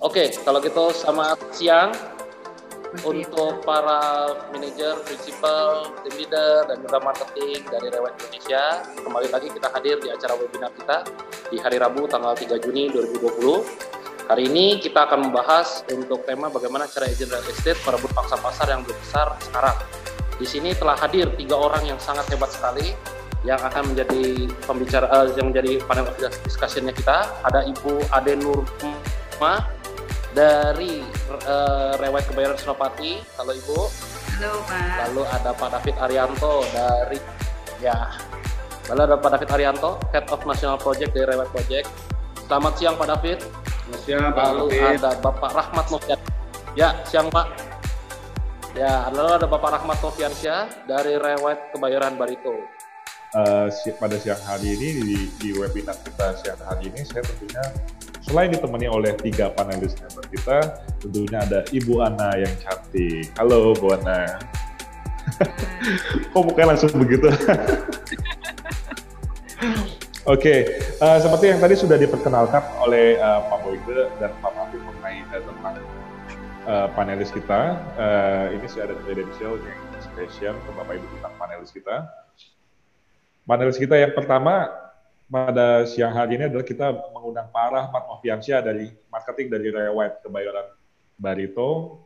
Oke, kalau gitu selamat siang untuk para manajer, prinsipal, tim leader, dan juga marketing dari Rewet Indonesia. Kembali lagi kita hadir di acara webinar kita di hari Rabu tanggal 3 Juni 2020. Hari ini kita akan membahas untuk tema bagaimana cara agent real estate merebut pangsa pasar yang lebih besar sekarang. Di sini telah hadir tiga orang yang sangat hebat sekali yang akan menjadi pembicara uh, yang menjadi panel discussionnya kita. Ada Ibu Ade Nurma dari uh, Rewet Kebayoran Senopati. Halo Ibu. Halo Pak. Lalu ada Pak David Arianto dari ya. Lalu ada Pak David Arianto, Head of National Project dari Rewet Project. Selamat siang Pak David. Selamat siang Pak Lalu David. ada Bapak Rahmat Novian. Ya, siang Pak. Ya, lalu ada Bapak Rahmat Noviansyah dari Rewet Kebayoran Barito. Uh, pada siang hari ini di, di webinar kita siang hari ini saya tentunya selain ditemani oleh tiga panelis member kita, tentunya ada Ibu Ana yang cantik. Halo Bu Ana. Kok mukanya langsung begitu? Oke, okay. uh, seperti yang tadi sudah diperkenalkan oleh uh, Pak Boyke dan Pak Mafif mengenai uh, tentang uh, panelis kita, uh, ini sudah ada kredensial yang spesial untuk Bapak Ibu tentang panelis kita. Panelis kita yang pertama pada siang hari ini adalah kita mengundang Pak Rahmat dari marketing dari Rewet Kebayoran Barito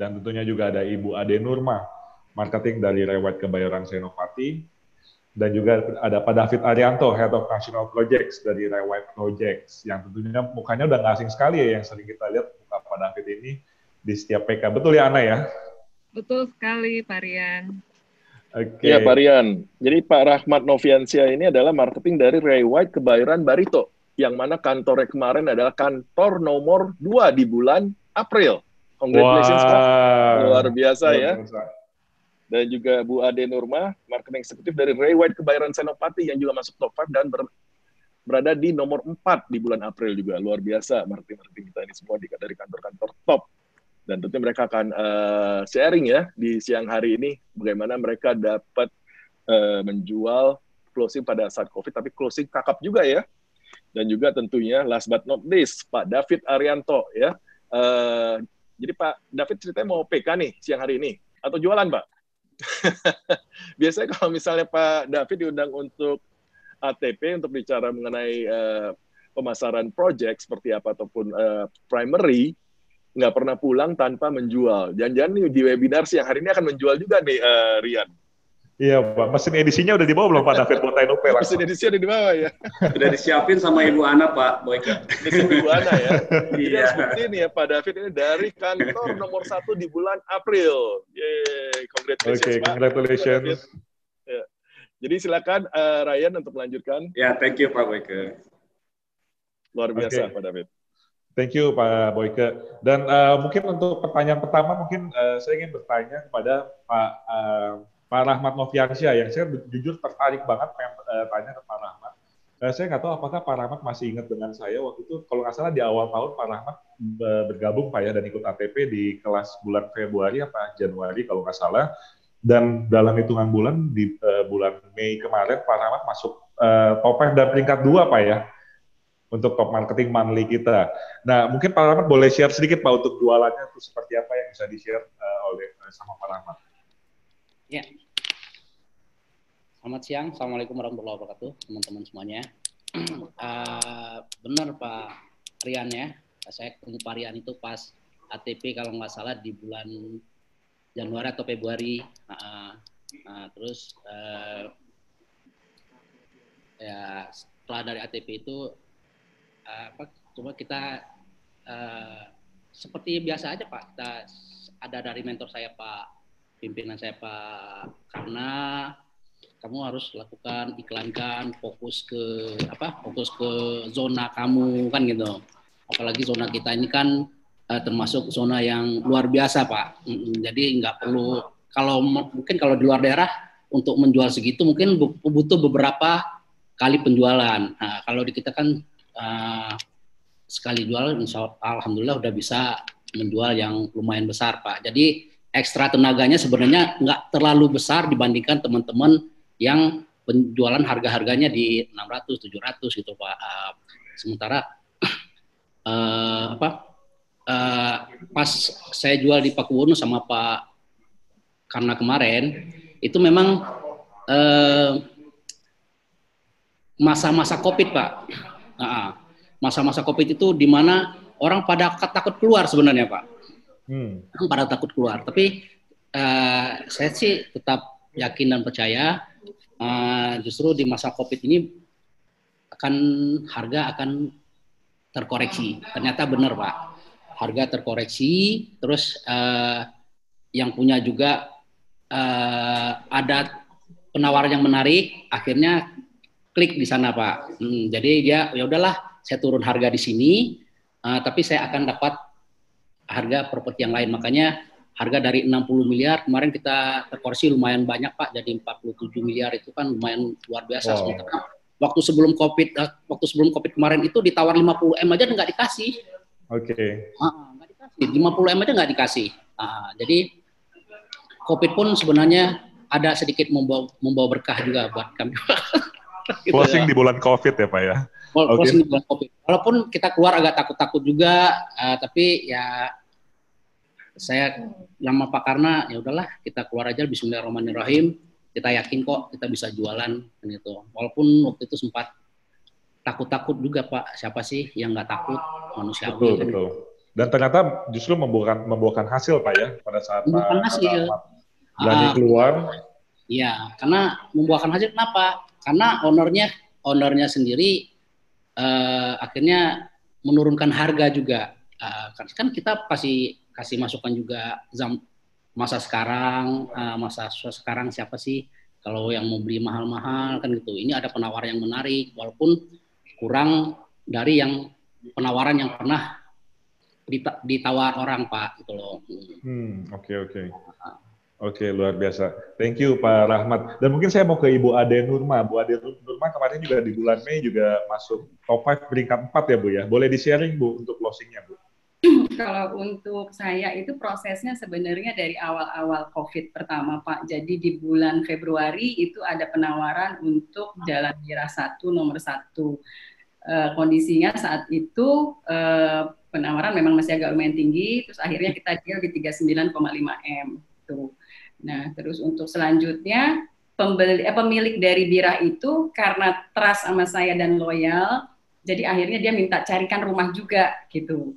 dan tentunya juga ada Ibu Ade Nurma marketing dari Rewet Kebayoran Senopati dan juga ada Pak David Arianto Head of National Projects dari Rewet Projects yang tentunya mukanya udah nggak asing sekali ya yang sering kita lihat muka Pak David ini di setiap PK. Betul ya Ana ya? Betul sekali Pak Rian. Oke. Okay. Ya Pak Rian. Jadi Pak Rahmat Noviansyah ini adalah marketing dari Ray White Kebayoran Barito. Yang mana kantornya kemarin adalah kantor nomor 2 di bulan April. Congratulations wow. Pak. Luar biasa Luar ya. Biasa. Dan juga Bu Ade Nurma, marketing eksekutif dari Ray White Kebayoran Senopati yang juga masuk top 5 dan ber, berada di nomor 4 di bulan April juga. Luar biasa marketing-marketing kita ini semua dari kantor-kantor top dan tentunya mereka akan uh, sharing ya di siang hari ini bagaimana mereka dapat uh, menjual closing pada saat COVID, tapi closing kakap juga ya. Dan juga tentunya last but not least Pak David Arianto ya. Uh, jadi Pak David ceritanya mau PK nih siang hari ini atau jualan Pak? Biasanya kalau misalnya Pak David diundang untuk ATP untuk bicara mengenai uh, pemasaran project seperti apa ataupun uh, primary, nggak pernah pulang tanpa menjual. Jangan-jangan nih di webinar siang hari ini akan menjual juga nih uh, Rian. Iya Pak, mesin edisinya udah dibawa belum Pak David buat Tainope langsung? Mesin edisinya udah dibawa ya. Udah disiapin sama Ibu Ana Pak Boyka. Ibu Ana ya. Jadi iya. harus buktiin ya Pak David ini dari kantor nomor satu di bulan April. Yeay, congratulations Oke, okay, congratulations. Ya. Jadi silakan uh, Ryan untuk melanjutkan. Ya, thank you Pak Boyka. Luar biasa okay. Pak David. Thank you Pak Boyke. Dan uh, mungkin untuk pertanyaan pertama mungkin uh, saya ingin bertanya kepada Pak uh, Pak Rahmat Noviansyah yang saya jujur tertarik banget pengen uh, tanya ke Pak Rahmat. Uh, saya nggak tahu apakah Pak Rahmat masih ingat dengan saya waktu itu kalau nggak salah di awal tahun Pak Rahmat bergabung Pak ya dan ikut ATP di kelas bulan Februari apa Januari kalau nggak salah. Dan dalam hitungan bulan di uh, bulan Mei kemarin Pak Rahmat masuk uh, top 5 dan peringkat dua Pak ya untuk top marketing monthly kita. Nah, mungkin Pak Rahmat boleh share sedikit Pak untuk jualannya itu seperti apa yang bisa di-share uh, oleh uh, sama Pak Rahmat. Ya. Selamat siang, Assalamualaikum warahmatullahi wabarakatuh, teman-teman semuanya. uh, benar Pak Rian ya, saya ketemu Pak Rian itu pas ATP kalau nggak salah di bulan Januari atau Februari. Uh, uh, terus uh, ya setelah dari ATP itu apa coba kita uh, seperti biasa aja Pak. Kita ada dari mentor saya Pak. Pimpinan saya Pak karena kamu harus lakukan iklankan fokus ke apa fokus ke zona kamu kan gitu. Apalagi zona kita ini kan uh, termasuk zona yang luar biasa Pak. Jadi nggak perlu kalau mungkin kalau di luar daerah untuk menjual segitu mungkin butuh beberapa kali penjualan. Nah kalau di kita kan uh, sekali jual insya alhamdulillah udah bisa menjual yang lumayan besar Pak. Jadi ekstra tenaganya sebenarnya nggak terlalu besar dibandingkan teman-teman yang penjualan harga-harganya di 600 700 gitu Pak. Uh, sementara uh, apa uh, pas saya jual di Pakuwono sama Pak karena kemarin itu memang masa-masa uh, COVID Pak. Masa-masa COVID itu di mana orang pada takut keluar sebenarnya Pak. Hmm. Pada takut keluar. Tapi uh, saya sih tetap yakin dan percaya uh, justru di masa COVID ini akan harga akan terkoreksi. Ternyata benar Pak, harga terkoreksi. Terus uh, yang punya juga uh, ada penawaran yang menarik, akhirnya klik di sana Pak. Hmm, jadi dia ya udahlah, saya turun harga di sini, uh, tapi saya akan dapat harga properti yang lain. Makanya harga dari 60 miliar kemarin kita terkoreksi lumayan banyak Pak jadi 47 miliar itu kan lumayan luar biasa wow. waktu sebelum Covid eh, waktu sebelum Covid kemarin itu ditawar 50 M aja nggak dikasih. Oke. Okay. Nah, nggak dikasih 50 M aja nggak dikasih. Nah, jadi Covid pun sebenarnya ada sedikit membawa membawa berkah juga buat kami. gitu Closing ya. di bulan Covid ya Pak ya. Closing okay. di bulan Covid. Walaupun kita keluar agak takut-takut juga, uh, tapi ya saya lama Pak Karna ya udahlah kita keluar aja Bismillahirrahmanirrahim kita yakin kok kita bisa jualan gitu walaupun waktu itu sempat takut-takut juga Pak siapa sih yang nggak takut manusia betul kan? betul dan ternyata justru membuahkan membuahkan hasil Pak ya pada saat membuahkan hasil berani uh, keluar iya karena membuahkan hasil kenapa karena ownernya ownernya sendiri uh, akhirnya menurunkan harga juga. Uh, kan kita pasti kasih masukan juga zam, masa sekarang uh, masa sekarang siapa sih? Kalau yang mau beli mahal-mahal kan gitu. Ini ada penawaran yang menarik walaupun kurang dari yang penawaran yang pernah ditawar orang pak gitu loh. Hmm oke okay, oke. Okay. Oke, luar biasa. Thank you Pak Rahmat. Dan mungkin saya mau ke Ibu Ade Nurma. Bu Ade Nurma kemarin juga di bulan Mei juga masuk top 5 peringkat 4 ya Bu ya. Boleh di-sharing Bu untuk closingnya Bu? Kalau untuk saya itu prosesnya sebenarnya dari awal-awal COVID pertama Pak. Jadi di bulan Februari itu ada penawaran untuk Jalan Mira satu nomor satu. E, kondisinya saat itu e, penawaran memang masih agak lumayan tinggi. Terus akhirnya kita deal di 39,5 m. Nah terus untuk selanjutnya pembeli eh, pemilik dari Bira itu karena trust sama saya dan loyal, jadi akhirnya dia minta carikan rumah juga gitu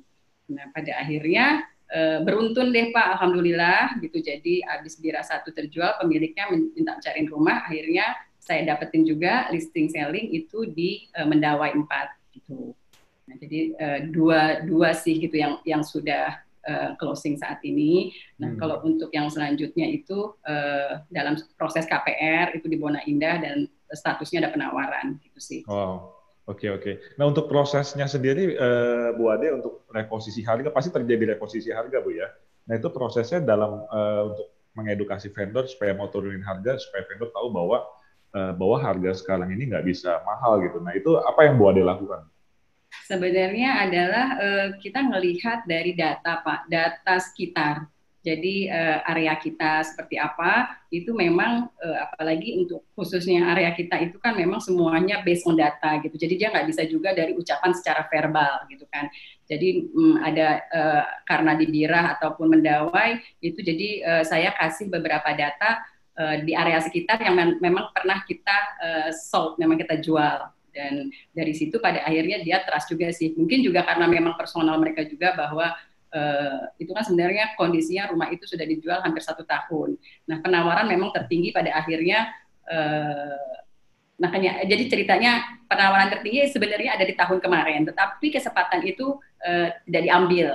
Nah, pada akhirnya e, beruntun deh Pak, Alhamdulillah gitu. Jadi habis bira satu terjual, pemiliknya minta cariin rumah, akhirnya saya dapetin juga listing selling itu di e, Mendawai 4 gitu. Nah, jadi e, dua dua sih gitu yang yang sudah uh, closing saat ini. Nah, hmm. kalau untuk yang selanjutnya itu uh, dalam proses KPR itu di Bona Indah dan statusnya ada penawaran gitu sih. Wow. Oke oke. Nah untuk prosesnya sendiri uh, Bu Ade untuk reposisi harga pasti terjadi reposisi harga Bu ya. Nah itu prosesnya dalam uh, untuk mengedukasi vendor supaya mau turunin harga supaya vendor tahu bahwa uh, bahwa harga sekarang ini nggak bisa mahal gitu. Nah itu apa yang Bu Ade lakukan? Sebenarnya adalah uh, kita melihat dari data Pak, data sekitar. Jadi uh, area kita seperti apa itu memang uh, apalagi untuk khususnya area kita itu kan memang semuanya based on data gitu. Jadi dia nggak bisa juga dari ucapan secara verbal gitu kan. Jadi um, ada uh, karena di Birah ataupun Mendawai itu jadi uh, saya kasih beberapa data di area sekitar yang mem memang pernah kita uh, sold, memang kita jual dan dari situ pada akhirnya dia trust juga sih. Mungkin juga karena memang personal mereka juga bahwa uh, itu kan sebenarnya kondisinya rumah itu sudah dijual hampir satu tahun. Nah penawaran memang tertinggi pada akhirnya uh, makanya jadi ceritanya penawaran tertinggi sebenarnya ada di tahun kemarin, tetapi kesempatan itu uh, tidak diambil.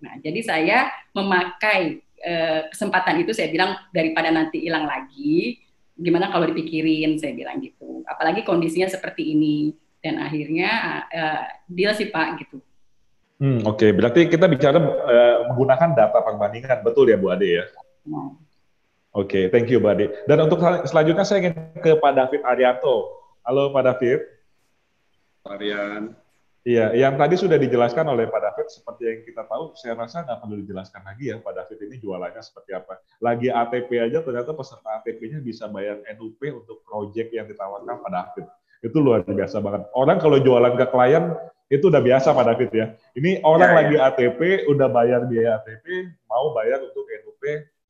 Nah jadi saya memakai uh, kesempatan itu saya bilang daripada nanti hilang lagi, gimana kalau dipikirin saya bilang gitu. Apalagi kondisinya seperti ini dan akhirnya uh, deal sih Pak gitu Hmm, Oke, okay. berarti kita bicara uh, menggunakan data perbandingan, betul ya Bu Ade ya? Hmm. Oke, okay, thank you Bu Ade. Dan untuk selanjutnya saya ingin ke Pak David Arianto. Halo Pak David. Pak Arian. Iya, yang tadi sudah dijelaskan oleh Pak David, seperti yang kita tahu, saya rasa nggak perlu dijelaskan lagi ya Pak David ini jualannya seperti apa. Lagi ATP aja ternyata peserta ATP-nya bisa bayar NUP untuk proyek yang ditawarkan Pak David. Itu luar biasa banget. Orang kalau jualan ke klien itu udah biasa Pak David ya. Ini orang ya, lagi ya. ATP, udah bayar biaya ATP, mau bayar untuk NUP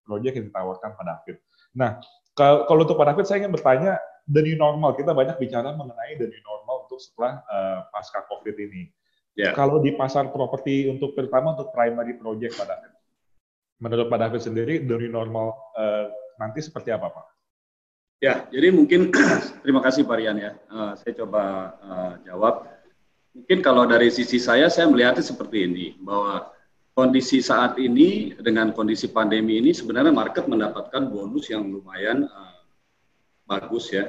proyek yang ditawarkan Pak David. Nah, kalau untuk Pak David, saya ingin bertanya, the new normal, kita banyak bicara mengenai the new normal untuk setelah uh, pasca COVID ini. Yeah. Kalau di pasar properti untuk terutama untuk primary project Pak David, menurut Pak David sendiri, the new normal uh, nanti seperti apa Pak? Ya, jadi mungkin terima kasih Pak Rian ya. Uh, saya coba uh, jawab Mungkin kalau dari sisi saya, saya melihatnya seperti ini, bahwa kondisi saat ini dengan kondisi pandemi ini sebenarnya market mendapatkan bonus yang lumayan uh, bagus ya,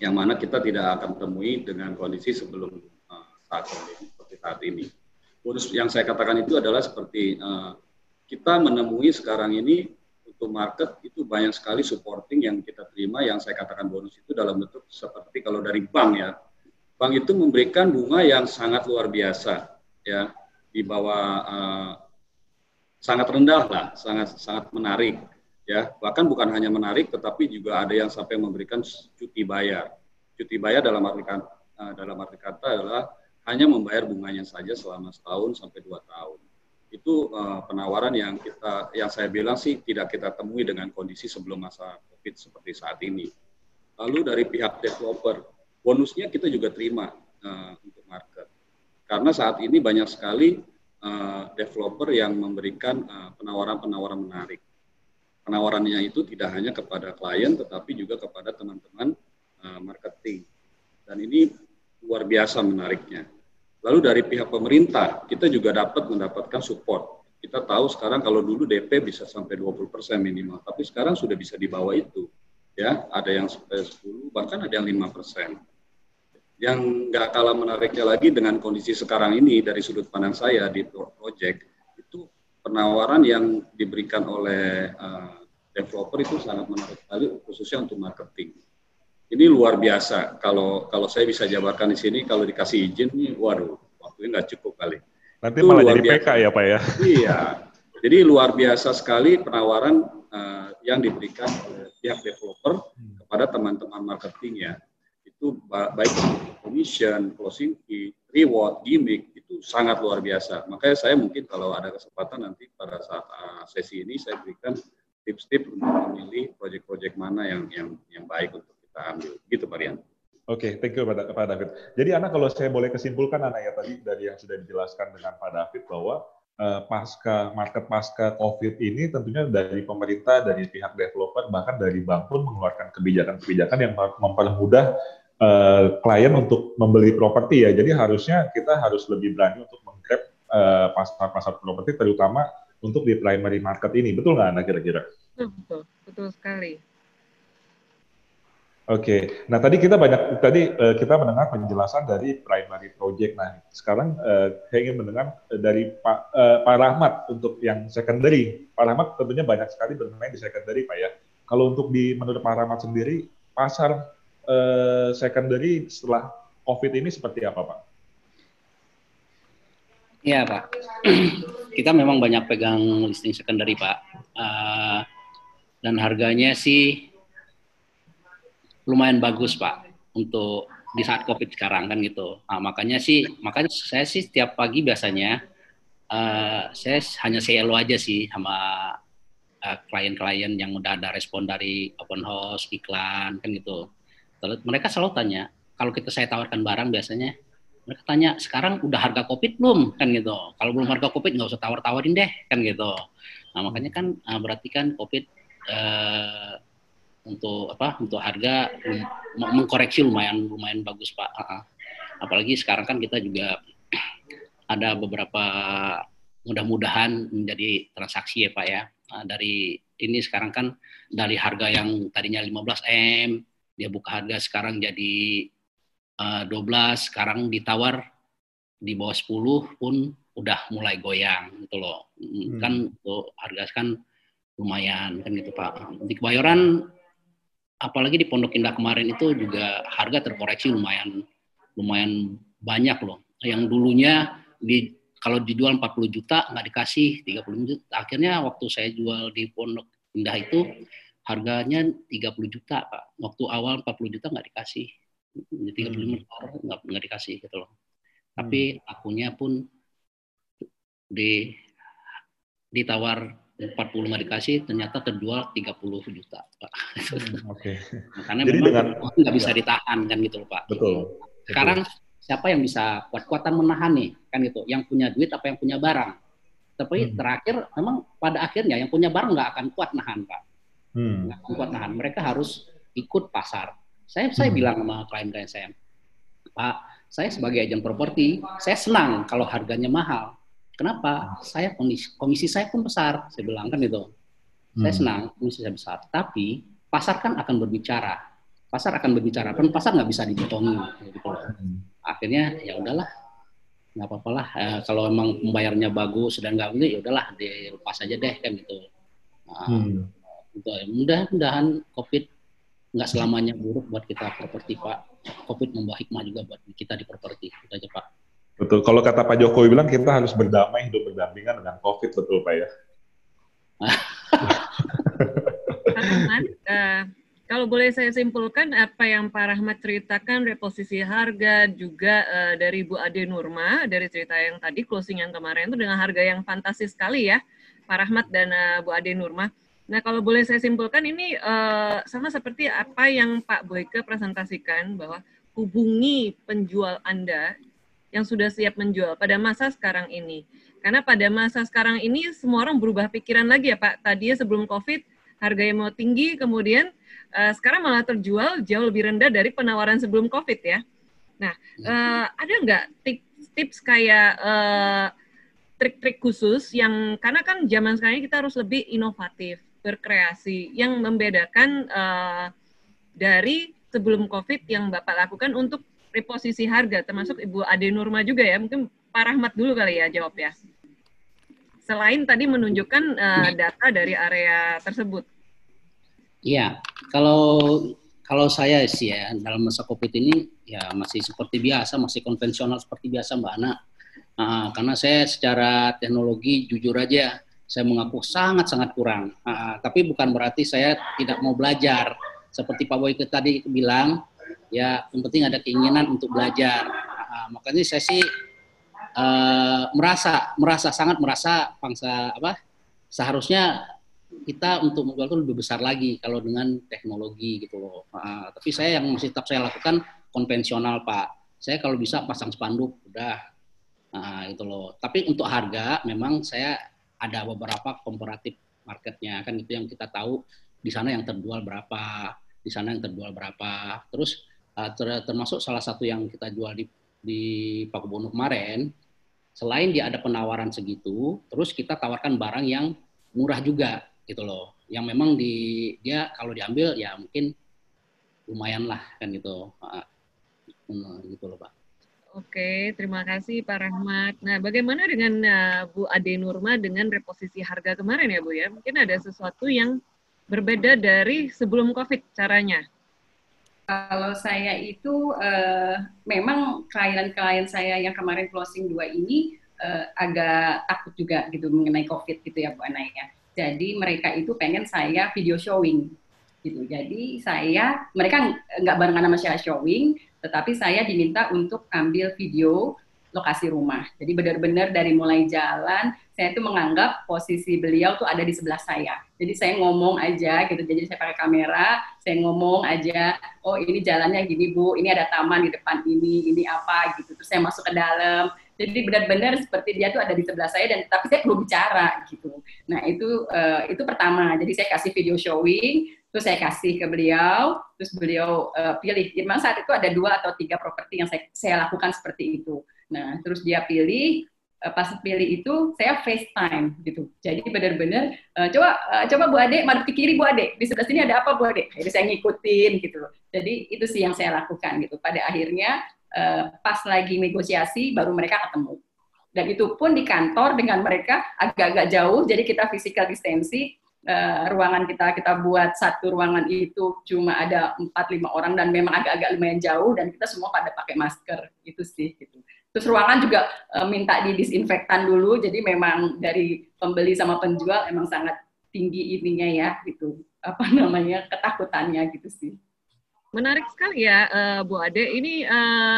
yang mana kita tidak akan temui dengan kondisi sebelum uh, saat ini, seperti saat ini. Bonus yang saya katakan itu adalah seperti uh, kita menemui sekarang ini untuk market itu banyak sekali supporting yang kita terima yang saya katakan bonus itu dalam bentuk seperti kalau dari bank ya bank itu memberikan bunga yang sangat luar biasa ya di bawah uh, sangat rendah lah sangat sangat menarik ya bahkan bukan hanya menarik tetapi juga ada yang sampai memberikan cuti bayar cuti bayar dalam arti kata, uh, dalam arti kata adalah hanya membayar bunganya saja selama setahun sampai dua tahun itu uh, penawaran yang kita yang saya bilang sih tidak kita temui dengan kondisi sebelum masa covid seperti saat ini lalu dari pihak developer bonusnya kita juga terima uh, untuk market. Karena saat ini banyak sekali uh, developer yang memberikan eh, penawaran-penawaran menarik. Penawarannya itu tidak hanya kepada klien, tetapi juga kepada teman-teman uh, marketing. Dan ini luar biasa menariknya. Lalu dari pihak pemerintah, kita juga dapat mendapatkan support. Kita tahu sekarang kalau dulu DP bisa sampai 20% minimal, tapi sekarang sudah bisa di bawah itu. Ya, ada yang sampai 10, bahkan ada yang 5% yang nggak kalah menariknya lagi dengan kondisi sekarang ini dari sudut pandang saya di project penawaran yang diberikan oleh uh, developer itu sangat menarik sekali khususnya untuk marketing. Ini luar biasa kalau kalau saya bisa jabarkan di sini kalau dikasih izin nih waduh waktunya nggak cukup kali. Nanti itu malah jadi biasa. PK ya Pak ya. Iya. Jadi luar biasa sekali penawaran uh, yang diberikan oleh pihak developer hmm. kepada teman-teman marketing ya itu baik commission, closing fee, reward, gimmick itu sangat luar biasa. Makanya saya mungkin kalau ada kesempatan nanti pada saat uh, sesi ini saya berikan tips-tips untuk memilih proyek-proyek mana yang yang yang baik untuk kita ambil. Gitu Pak Rian. Oke, okay, thank you Pak David. Jadi anak kalau saya boleh kesimpulkan anak ya tadi dari yang sudah dijelaskan dengan Pak David bahwa uh, pasca market pasca COVID ini tentunya dari pemerintah, dari pihak developer, bahkan dari bank pun mengeluarkan kebijakan-kebijakan yang mempermudah uh, klien untuk membeli properti ya. Jadi harusnya kita harus lebih berani untuk menggrab uh, pasar-pasar properti terutama untuk di primary market ini. Betul nggak Ana kira-kira? Betul, betul, sekali. Oke, okay. nah tadi kita banyak tadi uh, kita mendengar penjelasan dari primary project. Nah sekarang uh, saya ingin mendengar dari Pak uh, Pak Rahmat untuk yang secondary. Pak Rahmat tentunya banyak sekali bermain di secondary Pak ya. Kalau untuk di menurut Pak Rahmat sendiri pasar uh, secondary setelah COVID ini seperti apa, Pak? Iya, Pak. Kita memang banyak pegang listing secondary, Pak. Uh, dan harganya sih lumayan bagus, Pak, untuk di saat COVID sekarang kan gitu. Nah, makanya sih, makanya saya sih setiap pagi biasanya uh, saya hanya CLO aja sih sama klien-klien uh, yang udah ada respon dari open house, iklan kan gitu mereka selalu tanya kalau kita saya tawarkan barang biasanya mereka tanya sekarang udah harga covid belum? Kan gitu. Kalau belum harga covid nggak usah tawar tawarin deh. Kan gitu. Nah makanya kan uh, berarti kan covid uh, untuk apa untuk harga mengkoreksi lumayan lumayan bagus pak. Apalagi sekarang kan kita juga ada beberapa mudah-mudahan menjadi transaksi ya pak ya. Uh, dari ini sekarang kan dari harga yang tadinya 15 m dia buka harga sekarang jadi uh, eh, 12 sekarang ditawar di bawah 10 pun udah mulai goyang gitu loh. Hmm. kan untuk harga kan lumayan kan gitu pak. Di kebayoran apalagi di Pondok Indah kemarin itu juga harga terkoreksi lumayan lumayan banyak loh. Yang dulunya di kalau dijual 40 juta nggak dikasih 30 juta. Akhirnya waktu saya jual di Pondok Indah itu harganya 30 juta pak waktu awal 40 juta nggak dikasih 35 hmm. nggak nggak dikasih gitu loh Tapi hmm. akunya pun di ditawar 45 dikasih ternyata terjual 30 juta Pak. Hmm, Oke. Okay. Karena Jadi memang nggak bisa ditahan kan gitu loh Pak. Betul. Sekarang betul. siapa yang bisa kuat-kuatan menahan nih kan gitu? Yang punya duit apa yang punya barang? Tapi hmm. terakhir memang pada akhirnya yang punya barang nggak akan kuat nahan Pak. Hmm. Nggak kuat nahan. Mereka harus ikut pasar. Saya saya hmm. bilang sama klien-klien saya, Pak, saya sebagai agen properti, saya senang kalau harganya mahal Kenapa? Saya komisi, komisi saya pun besar, saya bilang kan itu. Hmm. Saya senang komisi saya besar, tapi pasar kan akan berbicara. Pasar akan berbicara, kan pasar nggak bisa dibotongi. Gitu. Hmm. Akhirnya ya udahlah, nggak apa-apa lah. Eh, kalau emang membayarnya bagus dan nggak gitu, ya udahlah, dilepas aja deh kan gitu. Nah, hmm. Gitu. Mudah-mudahan COVID nggak selamanya buruk buat kita properti Pak. COVID membawa hikmah juga buat kita di properti. Itu aja Pak. Betul. Kalau kata Pak Jokowi bilang kita harus berdamai hidup berdampingan dengan COVID, betul Pak ya? Rahmat, uh, kalau boleh saya simpulkan apa yang Pak Rahmat ceritakan reposisi harga juga uh, dari Bu Ade Nurma dari cerita yang tadi closing yang kemarin itu dengan harga yang fantastis sekali ya Pak Rahmat dan uh, Bu Ade Nurma. Nah kalau boleh saya simpulkan ini uh, sama seperti apa yang Pak Boyke presentasikan bahwa hubungi penjual Anda yang sudah siap menjual pada masa sekarang ini. Karena pada masa sekarang ini semua orang berubah pikiran lagi ya Pak. Tadinya sebelum COVID harganya mau tinggi, kemudian uh, sekarang malah terjual jauh lebih rendah dari penawaran sebelum COVID ya. Nah, uh, ada nggak tips, tips kayak uh, trik-trik khusus yang karena kan zaman sekarang kita harus lebih inovatif, berkreasi, yang membedakan uh, dari sebelum COVID yang Bapak lakukan untuk reposisi harga, termasuk Ibu Ade Nurma juga ya. Mungkin Pak Rahmat dulu kali ya jawab ya. Selain tadi menunjukkan uh, data dari area tersebut. Iya, kalau kalau saya sih ya dalam masa COVID ini ya masih seperti biasa, masih konvensional seperti biasa Mbak Ana. Uh, karena saya secara teknologi jujur aja saya mengaku sangat-sangat kurang. Uh, tapi bukan berarti saya tidak mau belajar. Seperti Pak Boyke tadi bilang, ya yang penting ada keinginan untuk belajar. Nah, makanya saya sih uh, merasa merasa sangat merasa bangsa apa seharusnya kita untuk menjual itu lebih besar lagi kalau dengan teknologi gitu loh. Uh, tapi saya yang masih tetap saya lakukan konvensional pak. Saya kalau bisa pasang spanduk udah. Nah, itu loh. Tapi untuk harga memang saya ada beberapa komparatif marketnya kan itu yang kita tahu di sana yang terjual berapa di sana yang terjual berapa. Terus ter termasuk salah satu yang kita jual di di Pakubono kemarin, selain dia ada penawaran segitu, terus kita tawarkan barang yang murah juga gitu loh, yang memang di dia kalau diambil ya mungkin lumayan lah kan gitu, uh, gitu loh pak. Oke, terima kasih Pak Rahmat. Nah, bagaimana dengan uh, Bu Ade Nurma dengan reposisi harga kemarin ya Bu ya? Mungkin ada sesuatu yang berbeda dari sebelum COVID caranya. Kalau saya itu uh, memang klien-klien saya yang kemarin closing dua ini uh, agak takut juga gitu mengenai COVID gitu ya Bu Ana ya. Jadi mereka itu pengen saya video showing gitu. Jadi saya mereka nggak barengan sama saya showing, tetapi saya diminta untuk ambil video lokasi rumah. Jadi benar-benar dari mulai jalan saya itu menganggap posisi beliau tuh ada di sebelah saya. Jadi saya ngomong aja gitu. Jadi saya pakai kamera, saya ngomong aja, oh ini jalannya gini Bu, ini ada taman di depan ini, ini apa gitu. Terus saya masuk ke dalam. Jadi benar-benar seperti dia tuh ada di sebelah saya dan tapi saya perlu bicara gitu. Nah, itu uh, itu pertama. Jadi saya kasih video showing, terus saya kasih ke beliau, terus beliau uh, pilih. Memang saat itu ada dua atau tiga properti yang saya, saya lakukan seperti itu. Nah, terus dia pilih, Eh, pas pilih itu saya FaceTime gitu. Jadi benar-benar uh, coba uh, coba Bu Ade madep ke kiri Bu Ade. Di sebelah sini ada apa Bu Ade? Jadi saya ngikutin gitu Jadi itu sih yang saya lakukan gitu. Pada akhirnya uh, pas lagi negosiasi baru mereka ketemu. Dan itu pun di kantor dengan mereka agak-agak jauh. Jadi kita physical distancing Uh, ruangan kita kita buat satu ruangan itu cuma ada empat lima orang dan memang agak-agak lumayan jauh dan kita semua pada pakai masker itu sih gitu. Terus ruangan juga uh, minta didisinfektan dulu, jadi memang dari pembeli sama penjual emang sangat tinggi ininya ya, gitu. Apa namanya ketakutannya gitu sih. Menarik sekali ya, uh, Bu Ade. Ini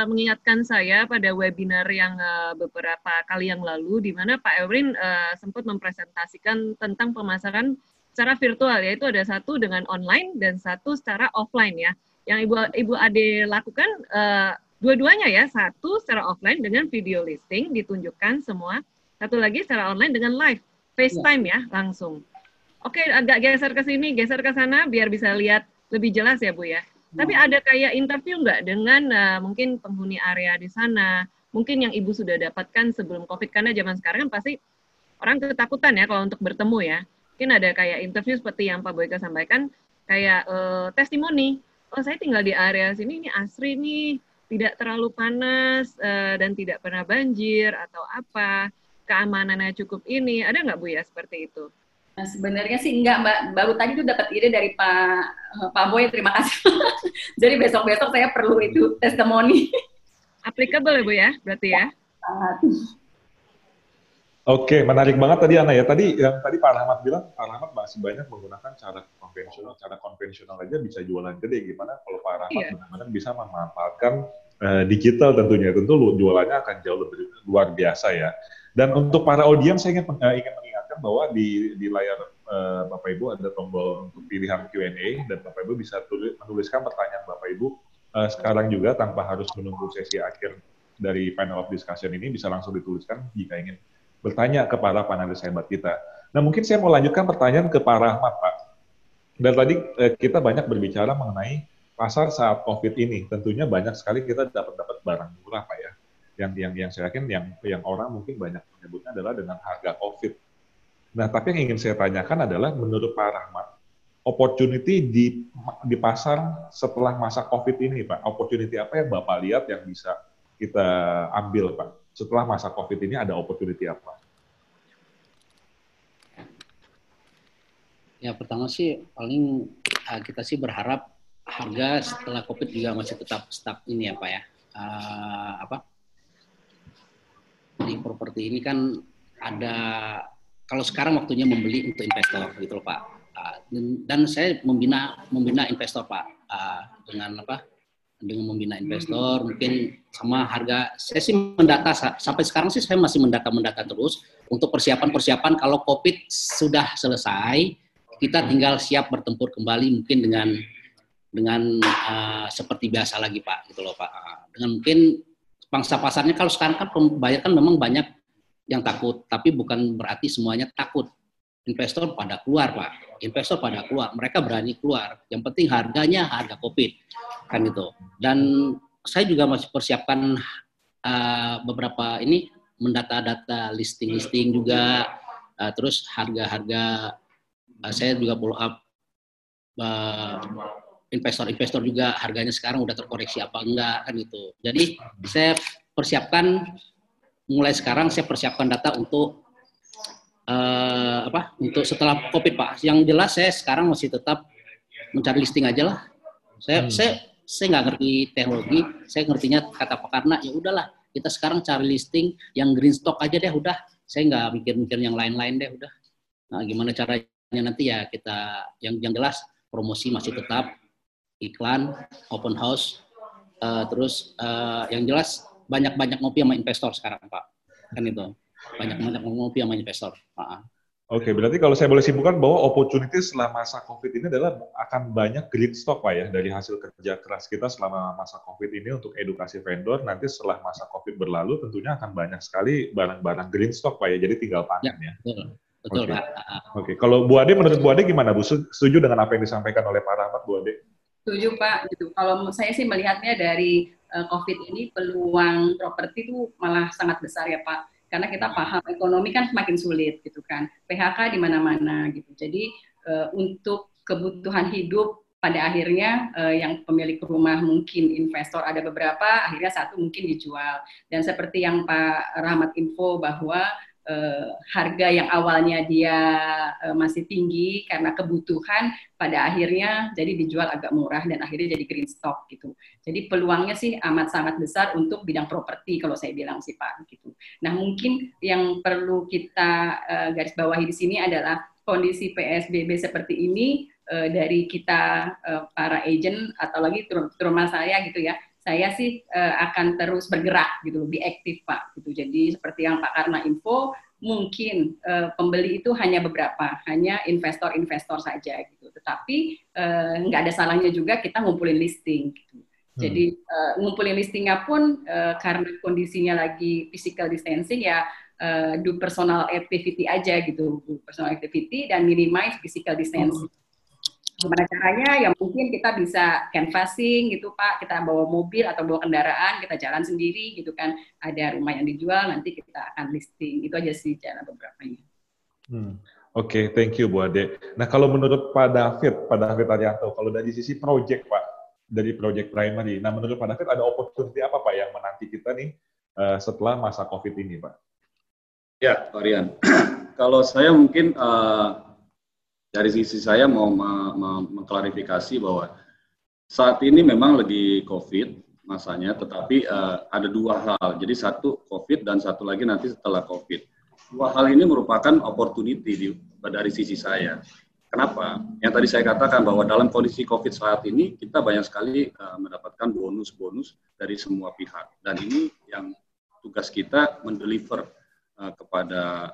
mengingatkan saya pada webinar yang beberapa kali yang lalu, di mana Pak uh, sempat mempresentasikan tentang pemasaran secara virtual, yaitu ada satu dengan online dan satu secara offline ya. Yang Ibu Ibu Ade lakukan uh, dua-duanya ya, satu secara offline dengan video listing ditunjukkan semua, satu lagi secara online dengan live FaceTime ya, ya langsung. Oke, agak geser ke sini, geser ke sana biar bisa lihat lebih jelas ya Bu ya. Tapi hmm. ada kayak interview nggak dengan uh, mungkin penghuni area di sana, mungkin yang ibu sudah dapatkan sebelum COVID karena zaman sekarang kan pasti orang ketakutan ya kalau untuk bertemu ya. Mungkin ada kayak interview seperti yang Pak Boyka sampaikan, kayak uh, testimoni. Oh saya tinggal di area sini ini asri nih, tidak terlalu panas uh, dan tidak pernah banjir atau apa, keamanannya cukup ini. Ada nggak Bu ya seperti itu? Nah, sebenarnya sih enggak Mbak, baru tadi tuh dapat ide dari Pak eh, Pak Boy, terima kasih. Jadi besok-besok saya perlu itu testimoni. Applicable ya Bu ya, berarti ya? Sangat. Oke, menarik banget tadi Ana ya. Tadi yang tadi Pak Rahmat bilang, Pak Rahmat masih banyak menggunakan cara konvensional. Cara konvensional aja bisa jualan gede. Gimana kalau Pak Rahmat iya. benar-benar bisa memanfaatkan uh, digital tentunya. Tentu jualannya akan jauh lebih luar biasa ya. Dan untuk para audiens saya ingin, uh, ingin mengingatkan bahwa di, di layar uh, Bapak Ibu ada tombol untuk pilihan Q&A dan Bapak Ibu bisa tulis, menuliskan pertanyaan Bapak Ibu uh, sekarang juga tanpa harus menunggu sesi akhir dari panel of discussion ini bisa langsung dituliskan jika ingin bertanya kepada panelis hebat kita. Nah mungkin saya mau lanjutkan pertanyaan ke Pak Rahmat Pak. Dan tadi eh, kita banyak berbicara mengenai pasar saat COVID ini. Tentunya banyak sekali kita dapat dapat barang murah Pak ya. Yang yang yang saya yakin yang yang orang mungkin banyak menyebutnya adalah dengan harga COVID Nah, tapi yang ingin saya tanyakan adalah menurut Pak Rahmat, opportunity di di pasar setelah masa COVID ini, Pak, opportunity apa yang Bapak lihat yang bisa kita ambil, Pak? Setelah masa COVID ini ada opportunity apa? Ya, pertama sih paling uh, kita sih berharap harga setelah COVID juga masih tetap stuck ini ya, Pak ya. Uh, apa? Di properti ini kan ada kalau sekarang waktunya membeli untuk investor gitu loh Pak. Uh, dan saya membina membina investor Pak uh, dengan apa? Dengan membina investor mungkin sama harga saya sih mendata sampai sekarang sih saya masih mendata mendata terus untuk persiapan-persiapan kalau Covid sudah selesai kita tinggal siap bertempur kembali mungkin dengan dengan uh, seperti biasa lagi Pak gitu loh Pak. Dengan mungkin pangsa pasarnya kalau sekarang kan pembayar kan memang banyak yang takut, tapi bukan berarti semuanya takut. Investor pada keluar, Pak. Investor pada keluar, mereka berani keluar. Yang penting harganya harga COVID, kan itu. Dan saya juga masih persiapkan uh, beberapa ini mendata-data listing-listing juga, uh, terus harga-harga uh, saya juga follow up investor-investor juga harganya sekarang udah terkoreksi apa enggak kan itu. Jadi saya persiapkan mulai sekarang saya persiapkan data untuk uh, apa untuk setelah covid pak yang jelas saya sekarang masih tetap mencari listing aja lah saya hmm. saya saya nggak ngerti teknologi saya ngertinya kata pak karena ya udahlah kita sekarang cari listing yang green stock aja deh udah saya nggak mikir-mikir yang lain-lain deh udah nah gimana caranya nanti ya kita yang yang jelas promosi masih tetap iklan open house uh, terus uh, yang jelas banyak-banyak ngopi sama investor sekarang Pak. Kan itu. Banyak-banyak ngopi sama investor. Pak. Oke, okay, berarti kalau saya boleh simpulkan bahwa opportunity setelah masa COVID ini adalah akan banyak green stock Pak ya, dari hasil kerja keras kita selama masa COVID ini untuk edukasi vendor, nanti setelah masa COVID berlalu tentunya akan banyak sekali barang-barang green stock Pak ya, jadi tinggal panen ya. ya. Betul, betul okay. Pak. Oke, okay. kalau Bu Ade, menurut Bu Ade gimana Bu? Setuju dengan apa yang disampaikan oleh Pak Rahmat, Bu Ade? Setuju Pak, gitu. Kalau saya sih melihatnya dari uh, COVID ini peluang properti itu malah sangat besar ya Pak. Karena kita paham ekonomi kan semakin sulit gitu kan. PHK di mana-mana gitu. Jadi uh, untuk kebutuhan hidup pada akhirnya uh, yang pemilik rumah mungkin investor ada beberapa akhirnya satu mungkin dijual dan seperti yang Pak Rahmat info bahwa uh, harga yang awalnya dia uh, masih tinggi karena kebutuhan pada akhirnya jadi dijual agak murah dan akhirnya jadi green stock gitu. Jadi peluangnya sih amat sangat besar untuk bidang properti kalau saya bilang sih Pak gitu. Nah, mungkin yang perlu kita uh, garis bawahi di sini adalah kondisi PSBB seperti ini uh, dari kita uh, para agent atau lagi terutama saya gitu ya saya sih uh, akan terus bergerak gitu lebih aktif Pak gitu jadi seperti yang Pak Karna info mungkin uh, pembeli itu hanya beberapa hanya investor-investor saja gitu tetapi uh, nggak ada salahnya juga kita ngumpulin listing gitu. Jadi uh, ngumpulin listingnya pun uh, karena kondisinya lagi physical distancing ya uh, do personal activity aja gitu, do personal activity dan minimize physical distancing. Hmm gimana caranya ya mungkin kita bisa canvassing gitu Pak kita bawa mobil atau bawa kendaraan kita jalan sendiri gitu kan ada rumah yang dijual nanti kita akan listing itu aja sih cara beberapa hmm. Oke, okay, thank you Bu Ade. Nah kalau menurut Pak David, Pak David Arianto, kalau dari sisi project Pak, dari project primary, nah menurut Pak David ada opportunity apa Pak yang menanti kita nih uh, setelah masa COVID ini Pak? Ya, Pak Rian. kalau saya mungkin uh, dari sisi saya mau mengklarifikasi bahwa saat ini memang lagi COVID masanya, tetapi uh, ada dua hal. Jadi satu COVID dan satu lagi nanti setelah COVID. Dua hal ini merupakan opportunity di, dari sisi saya. Kenapa? Yang tadi saya katakan bahwa dalam kondisi COVID saat ini kita banyak sekali uh, mendapatkan bonus-bonus dari semua pihak. Dan ini yang tugas kita mendeliver uh, kepada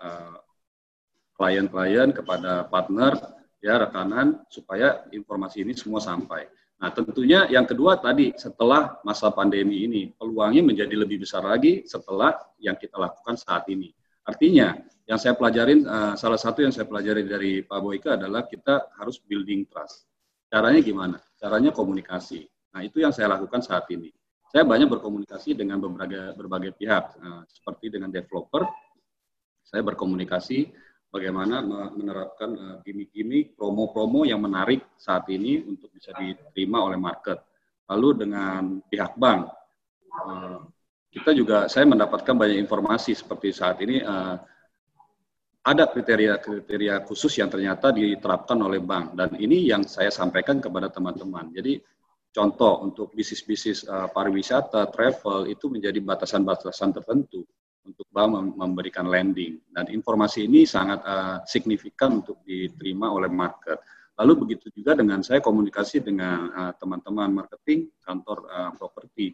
klien-klien, kepada partner, ya rekanan, supaya informasi ini semua sampai. Nah tentunya yang kedua tadi setelah masa pandemi ini peluangnya menjadi lebih besar lagi setelah yang kita lakukan saat ini. Artinya yang saya pelajarin uh, salah satu yang saya pelajari dari Pak Boyke adalah kita harus building trust. Caranya gimana? Caranya komunikasi. Nah itu yang saya lakukan saat ini. Saya banyak berkomunikasi dengan berbagai berbagai pihak, uh, seperti dengan developer. Saya berkomunikasi bagaimana menerapkan uh, gimmick-gimmick, promo-promo yang menarik saat ini untuk bisa diterima oleh market. Lalu dengan pihak bank, uh, kita juga saya mendapatkan banyak informasi seperti saat ini uh, ada kriteria-kriteria khusus yang ternyata diterapkan oleh bank dan ini yang saya sampaikan kepada teman-teman. Jadi contoh untuk bisnis-bisnis pariwisata, travel itu menjadi batasan-batasan tertentu untuk bank memberikan lending dan informasi ini sangat uh, signifikan untuk diterima oleh market. Lalu begitu juga dengan saya komunikasi dengan eh, teman-teman uh, marketing kantor uh, properti.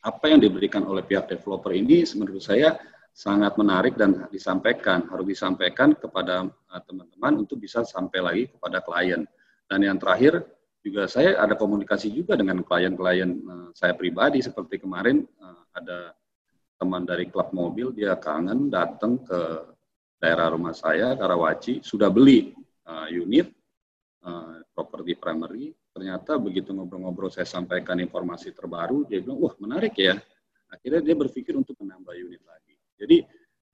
Apa yang diberikan oleh pihak developer ini menurut saya sangat menarik dan disampaikan harus disampaikan kepada teman-teman uh, untuk bisa sampai lagi kepada klien. Dan yang terakhir juga saya ada komunikasi juga dengan klien-klien saya pribadi seperti kemarin ada teman dari klub mobil dia kangen datang ke daerah rumah saya Karawaci sudah beli uh, unit uh, properti primary. Ternyata begitu ngobrol-ngobrol saya sampaikan informasi terbaru dia bilang wah menarik ya. Akhirnya dia berpikir untuk menambah unit lagi. Jadi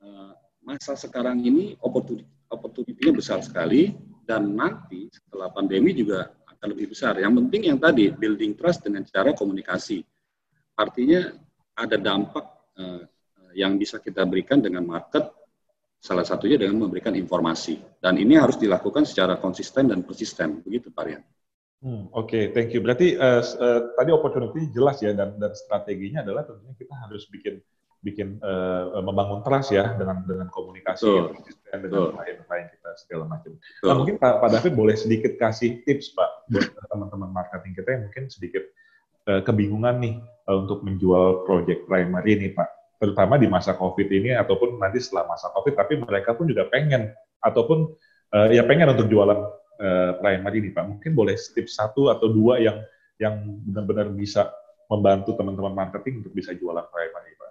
uh, masa sekarang ini opportunity opportunity-nya besar sekali dan nanti setelah pandemi juga akan lebih besar. Yang penting yang tadi building trust dengan cara komunikasi. Artinya ada dampak uh, yang bisa kita berikan dengan market salah satunya dengan memberikan informasi dan ini harus dilakukan secara konsisten dan persisten begitu Pak Rian. Hmm, Oke, okay, thank you. Berarti uh, uh, tadi opportunity jelas ya dan dan strateginya adalah tentunya kita harus bikin bikin uh, membangun trust ya dengan dengan komunikasi yang konsisten dengan klien-klien kita segala macam. Nah, mungkin Pak, Pak David boleh sedikit kasih tips Pak buat teman-teman marketing kita yang mungkin sedikit kebingungan nih uh, untuk menjual project primary ini Pak terutama di masa COVID ini ataupun nanti setelah masa COVID, tapi mereka pun juga pengen ataupun uh, ya pengen untuk jualan uh, primary ini Pak. Mungkin boleh tips satu atau dua yang yang benar-benar bisa membantu teman-teman marketing untuk bisa jualan primary Pak.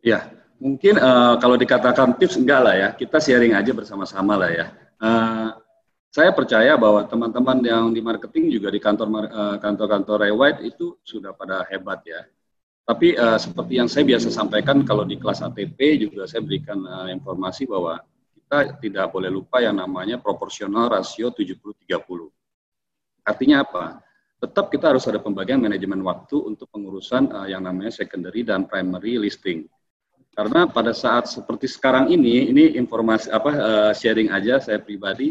Ya, mungkin uh, kalau dikatakan tips enggak lah ya, kita sharing aja bersama-sama lah ya. Uh, saya percaya bahwa teman-teman yang di marketing juga di kantor kantor-kantor Rewide itu sudah pada hebat ya tapi uh, seperti yang saya biasa sampaikan kalau di kelas ATP juga saya berikan uh, informasi bahwa kita tidak boleh lupa yang namanya proporsional rasio 70-30. Artinya apa? Tetap kita harus ada pembagian manajemen waktu untuk pengurusan uh, yang namanya secondary dan primary listing. Karena pada saat seperti sekarang ini, ini informasi apa uh, sharing aja saya pribadi,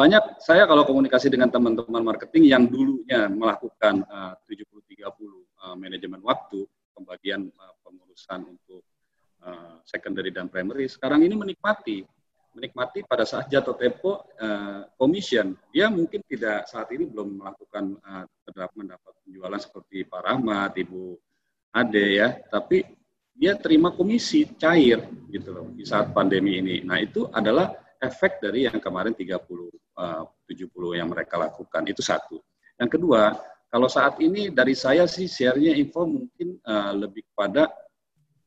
banyak saya kalau komunikasi dengan teman-teman marketing yang dulunya melakukan uh, 70-30 uh, manajemen waktu, pembagian uh, pengurusan untuk uh, secondary dan primary, sekarang ini menikmati, menikmati pada saat jatuh tempo uh, commission. Dia mungkin tidak saat ini belum melakukan uh, mendapat penjualan seperti Pak Rahmat, Ibu Ade ya, tapi dia terima komisi cair gitu loh di saat pandemi ini. Nah itu adalah efek dari yang kemarin 30 uh, 70 yang mereka lakukan itu satu. Yang kedua, kalau saat ini dari saya sih share-nya info mungkin uh, lebih kepada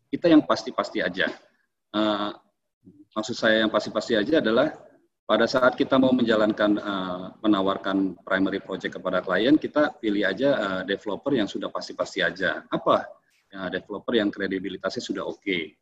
kita yang pasti-pasti aja. Uh, maksud saya yang pasti-pasti aja adalah pada saat kita mau menjalankan uh, menawarkan primary project kepada klien, kita pilih aja uh, developer yang sudah pasti-pasti aja. Apa? Ya, developer yang kredibilitasnya sudah oke. Okay.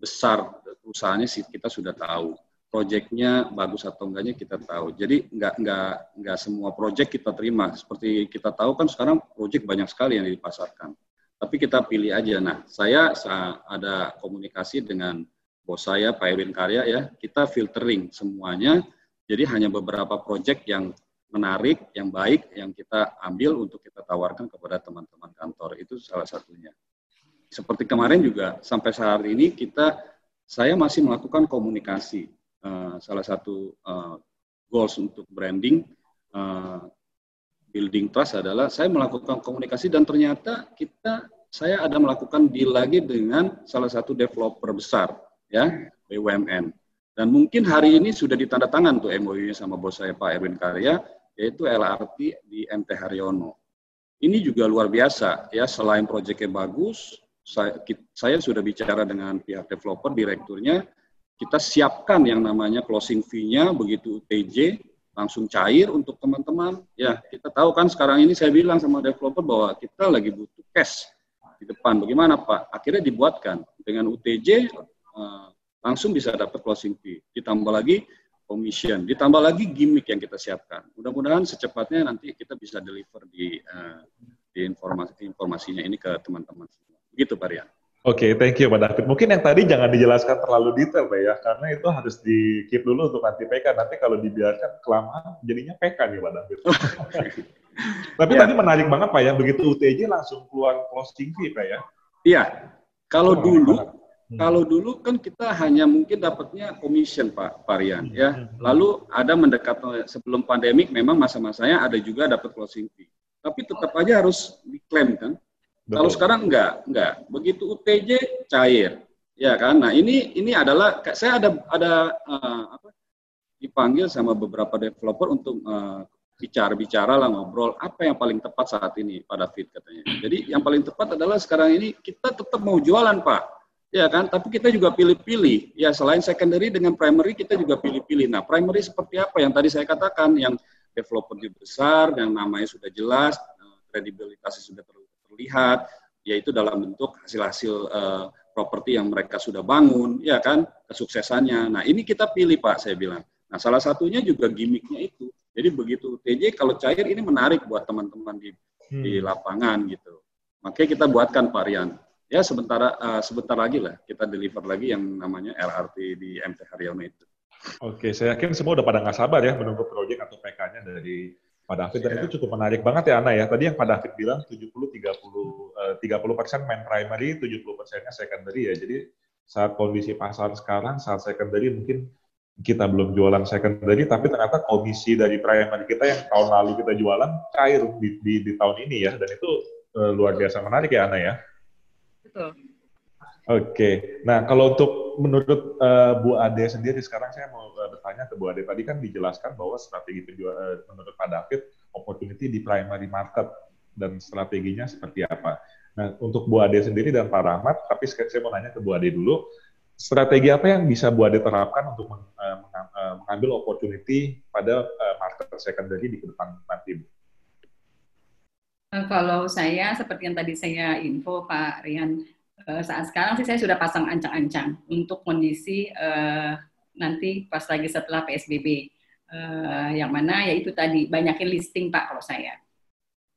Besar perusahaannya sih kita sudah tahu. Proyeknya bagus atau enggaknya kita tahu. Jadi enggak enggak enggak semua proyek kita terima. Seperti kita tahu kan sekarang proyek banyak sekali yang dipasarkan tapi kita pilih aja. Nah, saya ada komunikasi dengan bos saya, Pak Erwin Karya ya, kita filtering semuanya. Jadi hanya beberapa proyek yang menarik, yang baik, yang kita ambil untuk kita tawarkan kepada teman-teman kantor. Itu salah satunya. Seperti kemarin juga, sampai saat ini kita, saya masih melakukan komunikasi. Uh, salah satu uh, goals untuk branding uh, building trust adalah saya melakukan komunikasi dan ternyata kita saya ada melakukan deal lagi dengan salah satu developer besar ya BUMN dan mungkin hari ini sudah ditanda tangan tuh MOU-nya sama bos saya Pak Erwin Karya yaitu LRT di MT Haryono. Ini juga luar biasa ya selain proyeknya bagus saya, saya sudah bicara dengan pihak developer direkturnya kita siapkan yang namanya closing fee-nya begitu UTJ langsung cair untuk teman-teman. Ya, kita tahu kan sekarang ini saya bilang sama developer bahwa kita lagi butuh cash di depan. Bagaimana Pak? Akhirnya dibuatkan dengan UTJ eh, langsung bisa dapat closing fee. Ditambah lagi commission, ditambah lagi gimmick yang kita siapkan. Mudah-mudahan secepatnya nanti kita bisa deliver di, uh, di informasi informasinya ini ke teman-teman. Begitu Pak Rian. Oke, okay, thank you Pak David. Mungkin yang tadi jangan dijelaskan terlalu detail Pak ya, karena itu harus di keep dulu untuk nanti PK. Nanti kalau dibiarkan kelamaan jadinya PK nih Pak David. Tapi ya. tadi menarik banget Pak ya, begitu UTJ langsung keluar closing fee Pak ya? Iya, kalau oh, dulu hmm. kalau dulu kan kita hanya mungkin dapatnya commission Pak Varian hmm. ya. Hmm. Lalu ada mendekat sebelum pandemik memang masa-masanya ada juga dapat closing fee. Tapi tetap aja harus diklaim kan Betul. Kalau sekarang enggak, enggak. Begitu UTJ cair, ya kan? Nah ini ini adalah saya ada ada uh, apa, dipanggil sama beberapa developer untuk uh, bicara-bicara lah ngobrol apa yang paling tepat saat ini pada fit katanya. Jadi yang paling tepat adalah sekarang ini kita tetap mau jualan pak, ya kan? Tapi kita juga pilih-pilih. Ya selain secondary dengan primary kita juga pilih-pilih. Nah primary seperti apa yang tadi saya katakan yang developernya besar, yang namanya sudah jelas, eh, kredibilitasnya sudah terlalu terlihat yaitu dalam bentuk hasil-hasil uh, properti yang mereka sudah bangun, ya kan, kesuksesannya. Nah ini kita pilih Pak, saya bilang. Nah salah satunya juga gimmicknya itu. Jadi begitu TJ kalau cair ini menarik buat teman-teman di hmm. di lapangan gitu. Makanya kita buatkan varian. Ya sebentar uh, sebentar lagi lah kita deliver lagi yang namanya LRT di MT Haryono itu. Oke, saya yakin semua udah pada nggak sabar ya menunggu proyek atau PK-nya dari Pak David dan yeah. itu cukup menarik banget ya Ana ya. Tadi yang Pak David bilang 70 30 30 persen main primary, 70 persennya secondary ya. Jadi saat kondisi pasar sekarang, saat secondary mungkin kita belum jualan secondary, tapi ternyata komisi dari primary kita yang tahun lalu kita jualan cair di, di, di tahun ini ya, dan itu uh, luar biasa menarik ya Ana ya. Betul. Oke, nah kalau untuk menurut uh, Bu Ade sendiri sekarang saya mau uh, bertanya ke Bu Ade tadi kan dijelaskan bahwa strategi penjual uh, menurut Pak David opportunity di primary market dan strateginya seperti apa. Nah untuk Bu Ade sendiri dan Pak Rahmat, tapi saya mau nanya ke Bu Ade dulu, strategi apa yang bisa Bu Ade terapkan untuk meng, uh, mengambil opportunity pada uh, market secondary di ke depan nanti, Bu? Kalau saya seperti yang tadi saya info Pak Rian, uh, saat sekarang sih saya sudah pasang ancang-ancang untuk kondisi uh, nanti pas lagi setelah PSBB. Uh, eh, yang mana yaitu tadi banyakin listing Pak kalau saya.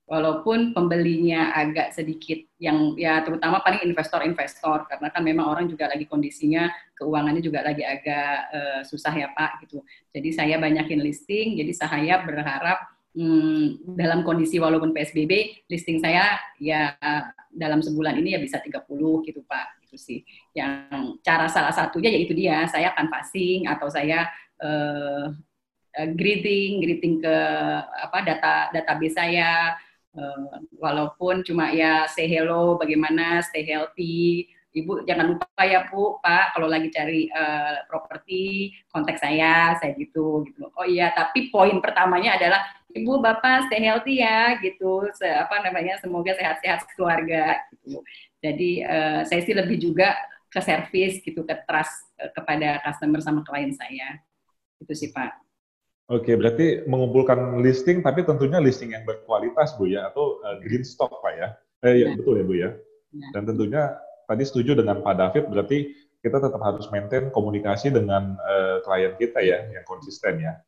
Walaupun pembelinya agak sedikit yang ya terutama paling investor-investor karena kan memang orang juga lagi kondisinya keuangannya juga lagi agak uh, susah ya Pak gitu. Jadi saya banyakin listing, jadi saya berharap hmm, dalam kondisi walaupun PSBB listing saya ya dalam sebulan ini ya bisa 30 gitu Pak gitu sih. Yang cara salah satunya yaitu dia saya akan passing atau saya uh, greeting, greeting ke apa data database saya, uh, walaupun cuma ya say hello, bagaimana, stay healthy, Ibu jangan lupa ya Bu, Pak, kalau lagi cari uh, properti kontak saya, saya gitu gitu. Oh iya, tapi poin pertamanya adalah Ibu Bapak stay healthy ya gitu. Se apa namanya? Semoga sehat-sehat keluarga gitu. Jadi uh, saya sih lebih juga ke service gitu, ke trust uh, kepada customer sama klien saya. Itu sih Pak. Oke, berarti mengumpulkan listing tapi tentunya listing yang berkualitas Bu ya atau uh, green stock Pak ya. Eh ya, betul ya Bu ya. ya. Dan tentunya tadi setuju dengan Pak David, berarti kita tetap harus maintain komunikasi dengan uh, klien kita ya, yang konsisten ya.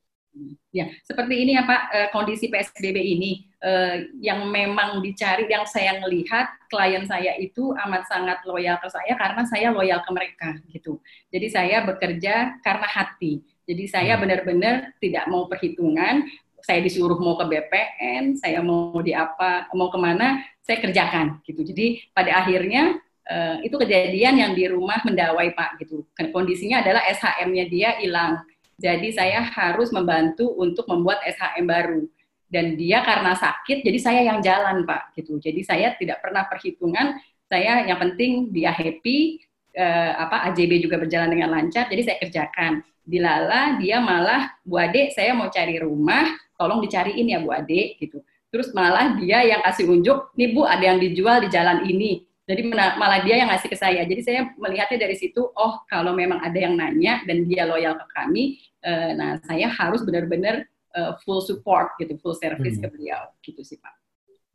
Ya, seperti ini ya Pak, uh, kondisi PSBB ini uh, yang memang dicari, yang saya melihat klien saya itu amat sangat loyal ke saya karena saya loyal ke mereka gitu. Jadi saya bekerja karena hati. Jadi saya hmm. benar-benar tidak mau perhitungan, saya disuruh mau ke BPN, saya mau di apa, mau ke mana, saya kerjakan gitu. Jadi pada akhirnya uh, itu kejadian yang di rumah mendawai Pak gitu. Kondisinya adalah SHM-nya dia hilang. Jadi saya harus membantu untuk membuat SHM baru. Dan dia karena sakit, jadi saya yang jalan Pak gitu. Jadi saya tidak pernah perhitungan. Saya yang penting dia happy, uh, apa AJB juga berjalan dengan lancar. Jadi saya kerjakan. Dilala dia malah Bu Ade saya mau cari rumah, tolong dicariin ya Bu Ade gitu. Terus malah dia yang kasih unjuk, nih Bu ada yang dijual di jalan ini jadi malah dia yang ngasih ke saya. Jadi saya melihatnya dari situ, oh kalau memang ada yang nanya dan dia loyal ke kami, uh, nah saya harus benar-benar uh, full support gitu, full service hmm. ke beliau, gitu sih Pak.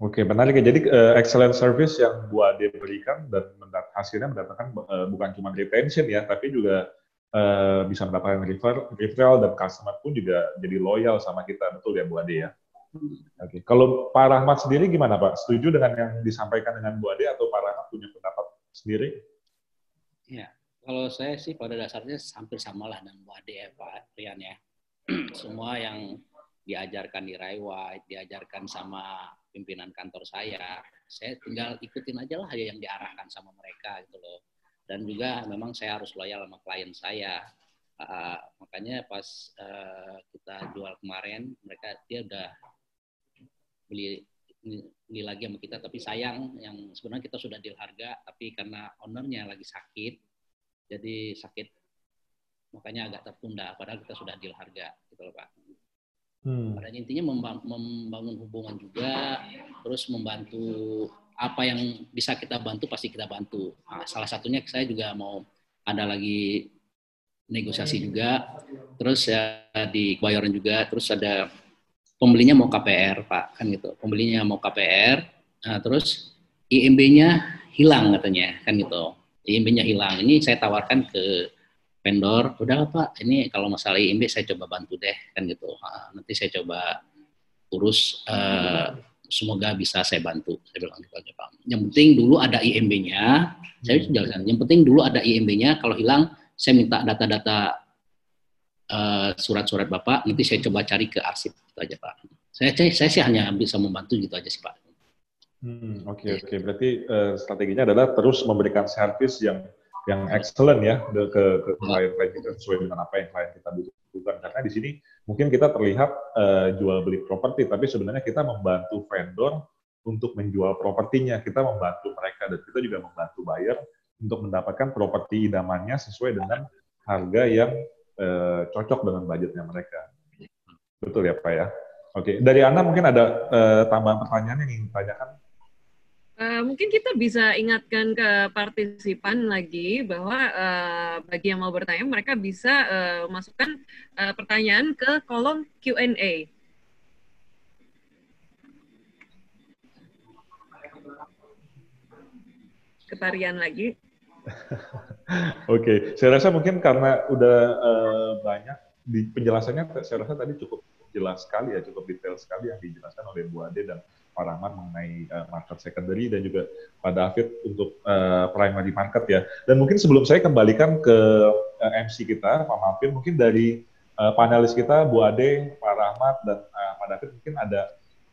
Oke, menarik ya. Jadi uh, excellent service yang Bu Ade berikan dan mendat hasilnya mendatangkan uh, bukan cuma retention ya, tapi juga uh, bisa mendapatkan refer referral dan customer pun juga jadi loyal sama kita, betul ya Bu Ade ya? Oke, okay. kalau Pak Rahmat sendiri gimana Pak? Setuju dengan yang disampaikan dengan Bu Ade atau Pak Rahmat punya pendapat sendiri? Ya, kalau saya sih pada dasarnya hampir samalah dengan Bu Ade ya Pak Rian ya. Semua yang diajarkan di White, diajarkan sama pimpinan kantor saya, saya tinggal ikutin aja lah yang diarahkan sama mereka gitu loh. Dan juga memang saya harus loyal sama klien saya. Uh, makanya pas uh, kita jual kemarin, mereka dia udah beli beli lagi sama kita. Tapi sayang yang sebenarnya kita sudah deal harga tapi karena ownernya lagi sakit jadi sakit makanya agak tertunda. Padahal kita sudah deal harga gitu loh pak. Hmm. pada intinya membangun hubungan juga terus membantu apa yang bisa kita bantu pasti kita bantu. Nah, salah satunya saya juga mau ada lagi negosiasi juga. Terus ya di Bayoran juga terus ada pembelinya mau KPR pak kan gitu. Pembelinya mau KPR nah, terus IMB-nya hilang katanya kan gitu. IMB-nya hilang. Ini saya tawarkan ke vendor udah pak ini kalau masalah IMB saya coba bantu deh kan gitu. Nah, nanti saya coba urus uh, semoga bisa saya bantu saya bilang gitu aja pak. Yang penting dulu ada IMB-nya saya hmm. jelaskan yang penting dulu ada IMB-nya kalau hilang saya minta data-data uh, surat-surat Bapak, nanti saya coba cari ke arsip itu aja Pak. Saya, saya, saya sih hanya bisa membantu gitu aja sih Pak. Hmm, oke okay, oke. Okay. Berarti uh, strateginya adalah terus memberikan service yang yang excellent ya ke ke, ke klien-klien kita sesuai dengan apa yang klien kita butuhkan. Karena di sini mungkin kita terlihat uh, jual beli properti, tapi sebenarnya kita membantu vendor untuk menjual propertinya. Kita membantu mereka dan kita juga membantu buyer untuk mendapatkan properti idamannya sesuai dengan harga yang eh, cocok dengan budgetnya mereka. Betul ya Pak ya? Oke, dari Anda mungkin ada eh, tambahan pertanyaan yang ingin ditanyakan? Uh, mungkin kita bisa ingatkan ke partisipan lagi bahwa uh, bagi yang mau bertanya mereka bisa uh, masukkan uh, pertanyaan ke kolom Q&A. Ketarian lagi. Oke, okay. saya rasa mungkin karena udah uh, banyak di penjelasannya, saya rasa tadi cukup jelas sekali ya, cukup detail sekali yang dijelaskan oleh Bu Ade dan Pak Rahmat mengenai uh, market secondary dan juga Pak David untuk uh, primary market ya. Dan mungkin sebelum saya kembalikan ke uh, MC kita, Pak Malvin, mungkin dari uh, panelis kita, Bu Ade, Pak Rahmat, dan uh, Pak David mungkin ada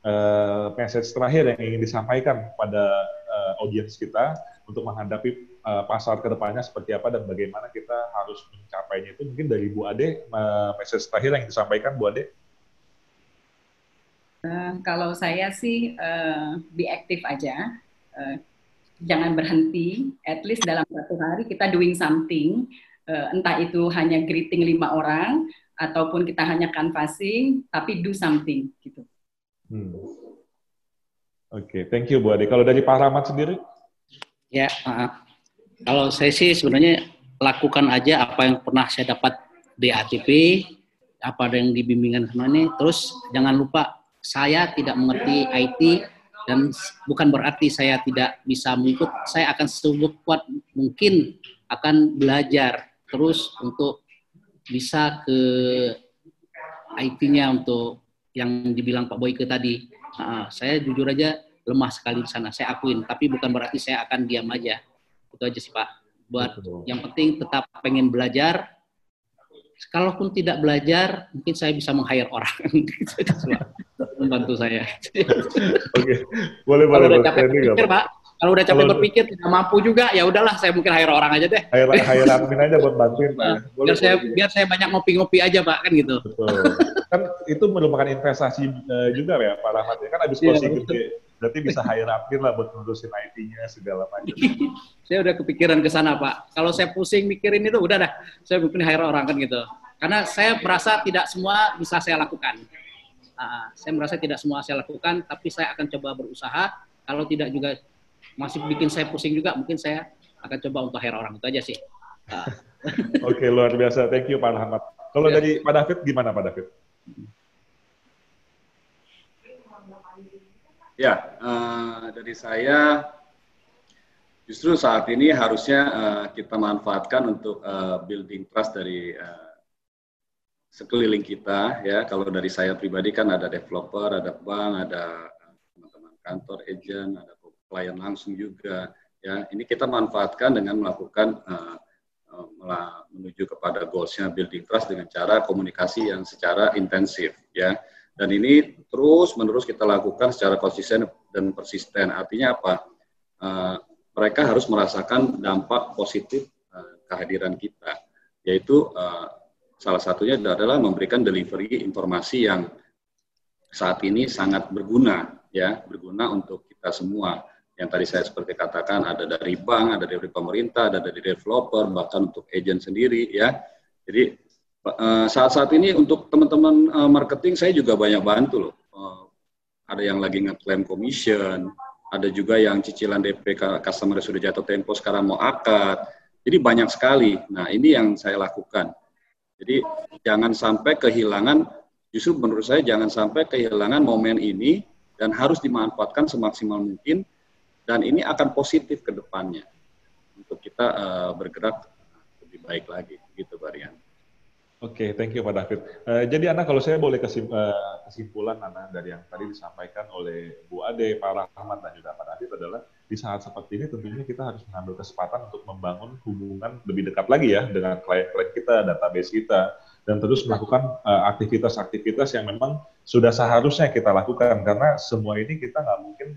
uh, message terakhir yang ingin disampaikan pada uh, audiens kita untuk menghadapi uh, pasar ke depannya seperti apa dan bagaimana kita harus mencapainya itu mungkin dari Bu Ade uh, message terakhir yang disampaikan Bu Ade. Uh, kalau saya sih uh, be aktif aja, uh, jangan berhenti. At least dalam satu hari kita doing something, uh, entah itu hanya greeting lima orang ataupun kita hanya canvassing, tapi do something gitu. Hmm. Oke, okay, thank you Bu Ade. Kalau dari Pak Rahmat sendiri? Ya, uh, kalau saya sih sebenarnya lakukan aja apa yang pernah saya dapat di ATP, apa yang dibimbingan sama ini. Terus jangan lupa saya tidak mengerti IT dan bukan berarti saya tidak bisa mengikut. Saya akan sungguh kuat mungkin akan belajar terus untuk bisa ke IT-nya untuk yang dibilang Pak Boyke tadi Nah, saya jujur aja lemah sekali di sana. Saya akuin, tapi bukan berarti saya akan diam aja. Itu aja sih Pak. Buat Betul. yang penting tetap pengen belajar. Kalaupun tidak belajar, mungkin saya bisa meng-hire orang. Membantu saya. Oke, boleh boleh. Kalau udah capek berpikir, Pak. Kalau udah capek berpikir tidak mampu juga, ya udahlah saya mungkin hire orang aja deh. Hire, hire admin aja buat bantuin, Pak. Nah, boleh, biar saya biar saya banyak ngopi-ngopi aja, Pak, kan gitu. Betul kan itu merupakan investasi uh, juga ya Pak Rahmat ya kan habis yeah, closing gede berarti bisa hire admin lah buat ngurusin IT-nya segala macam. saya udah kepikiran ke sana Pak. Kalau saya pusing mikirin itu udah dah, saya mungkin hire orang kan gitu. Karena saya merasa tidak semua bisa saya lakukan. Uh, saya merasa tidak semua saya lakukan, tapi saya akan coba berusaha. Kalau tidak juga masih bikin saya pusing juga, mungkin saya akan coba untuk hire orang itu aja sih. Uh. Oke, okay, luar biasa. Thank you Pak Rahmat. Kalau ya. dari Pak David gimana Pak David? Ya, uh, dari saya justru saat ini harusnya uh, kita manfaatkan untuk uh, building trust dari uh, sekeliling kita ya. Kalau dari saya pribadi kan ada developer, ada bank, ada teman-teman kantor, agent, ada klien langsung juga ya. Ini kita manfaatkan dengan melakukan uh, menuju kepada goalsnya building trust dengan cara komunikasi yang secara intensif ya dan ini terus menerus kita lakukan secara konsisten dan persisten. Artinya apa? Uh, mereka harus merasakan dampak positif uh, kehadiran kita, yaitu uh, salah satunya adalah memberikan delivery informasi yang saat ini sangat berguna, ya, berguna untuk kita semua. Yang tadi saya seperti katakan ada dari bank, ada dari pemerintah, ada dari developer, bahkan untuk agent sendiri, ya. Jadi saat-saat ini untuk teman-teman uh, marketing saya juga banyak bantu loh. Uh, ada yang lagi ngeklaim commission, ada juga yang cicilan DP customer sudah jatuh tempo sekarang mau akad. Jadi banyak sekali. Nah ini yang saya lakukan. Jadi jangan sampai kehilangan, justru menurut saya jangan sampai kehilangan momen ini dan harus dimanfaatkan semaksimal mungkin dan ini akan positif ke depannya untuk kita bergerak lebih baik lagi gitu Barian. Oke, okay, thank you Pak David. Uh, jadi Ana kalau saya boleh kesim, uh, kesimpulan Ana dari yang tadi disampaikan oleh Bu Ade, Pak Rahmat dan juga Pak David adalah di saat seperti ini tentunya kita harus mengambil kesempatan untuk membangun hubungan lebih dekat lagi ya dengan klien-klien kita, database kita, dan terus melakukan aktivitas eh, aktivitas-aktivitas yang memang sudah seharusnya kita lakukan. Karena semua ini kita nggak mungkin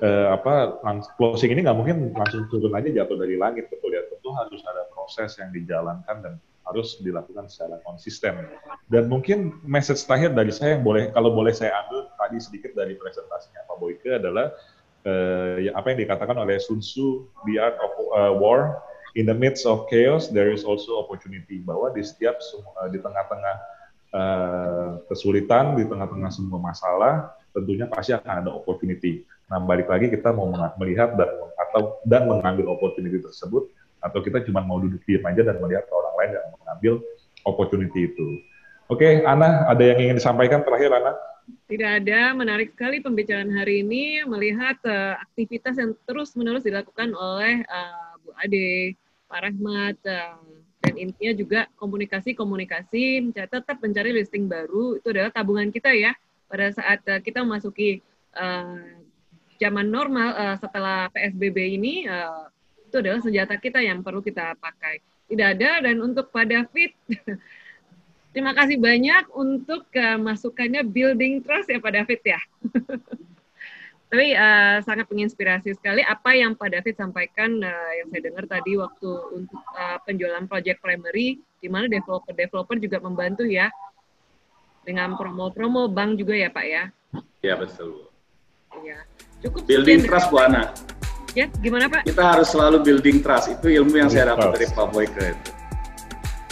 uh, apa closing ini nggak mungkin langsung turun aja jatuh dari langit betul ya. Tentu harus ada proses yang dijalankan dan harus dilakukan secara konsisten. Dan mungkin message terakhir dari saya yang boleh kalau boleh saya ambil tadi sedikit dari presentasinya Pak Boyke adalah uh, ya, apa yang dikatakan oleh Sun Tzu, The Art of uh, War, in the midst of chaos there is also opportunity bahwa di setiap uh, di tengah-tengah uh, kesulitan, di tengah-tengah semua masalah tentunya pasti akan ada opportunity. Nah, balik lagi kita mau melihat dan atau dan mengambil opportunity tersebut atau kita cuma mau duduk diam aja dan melihat orang lain yang mengambil opportunity itu. Oke, okay, Ana, ada yang ingin disampaikan terakhir, Ana? Tidak ada, menarik sekali pembicaraan hari ini melihat uh, aktivitas yang terus-menerus dilakukan oleh uh, Bu Ade, Pak Rahmat, uh, dan intinya juga komunikasi-komunikasi, tetap mencari listing baru, itu adalah tabungan kita ya, pada saat uh, kita memasuki uh, zaman normal uh, setelah PSBB ini, uh, itu adalah senjata kita yang perlu kita pakai. Tidak ada dan untuk Pak David, terima kasih banyak untuk uh, masukannya building trust ya Pak David ya. Tapi uh, sangat menginspirasi sekali apa yang Pak David sampaikan uh, yang saya dengar tadi waktu untuk uh, penjualan project primary, di mana developer-developer juga membantu ya dengan promo-promo bank juga ya Pak ya. Iya betul. Iya. Cukup. Building trust Bu Ana. Ya, gimana Pak? Kita harus selalu building trust. Itu ilmu yang saya dapat dari Pak Boyke.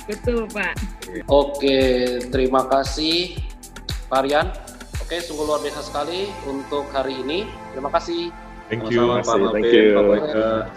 Betul Pak. Oke, terima kasih Pak Rian. Oke, sungguh luar biasa sekali untuk hari ini. Terima kasih. Thank you. Sama-sama Pak Thank you. Pak.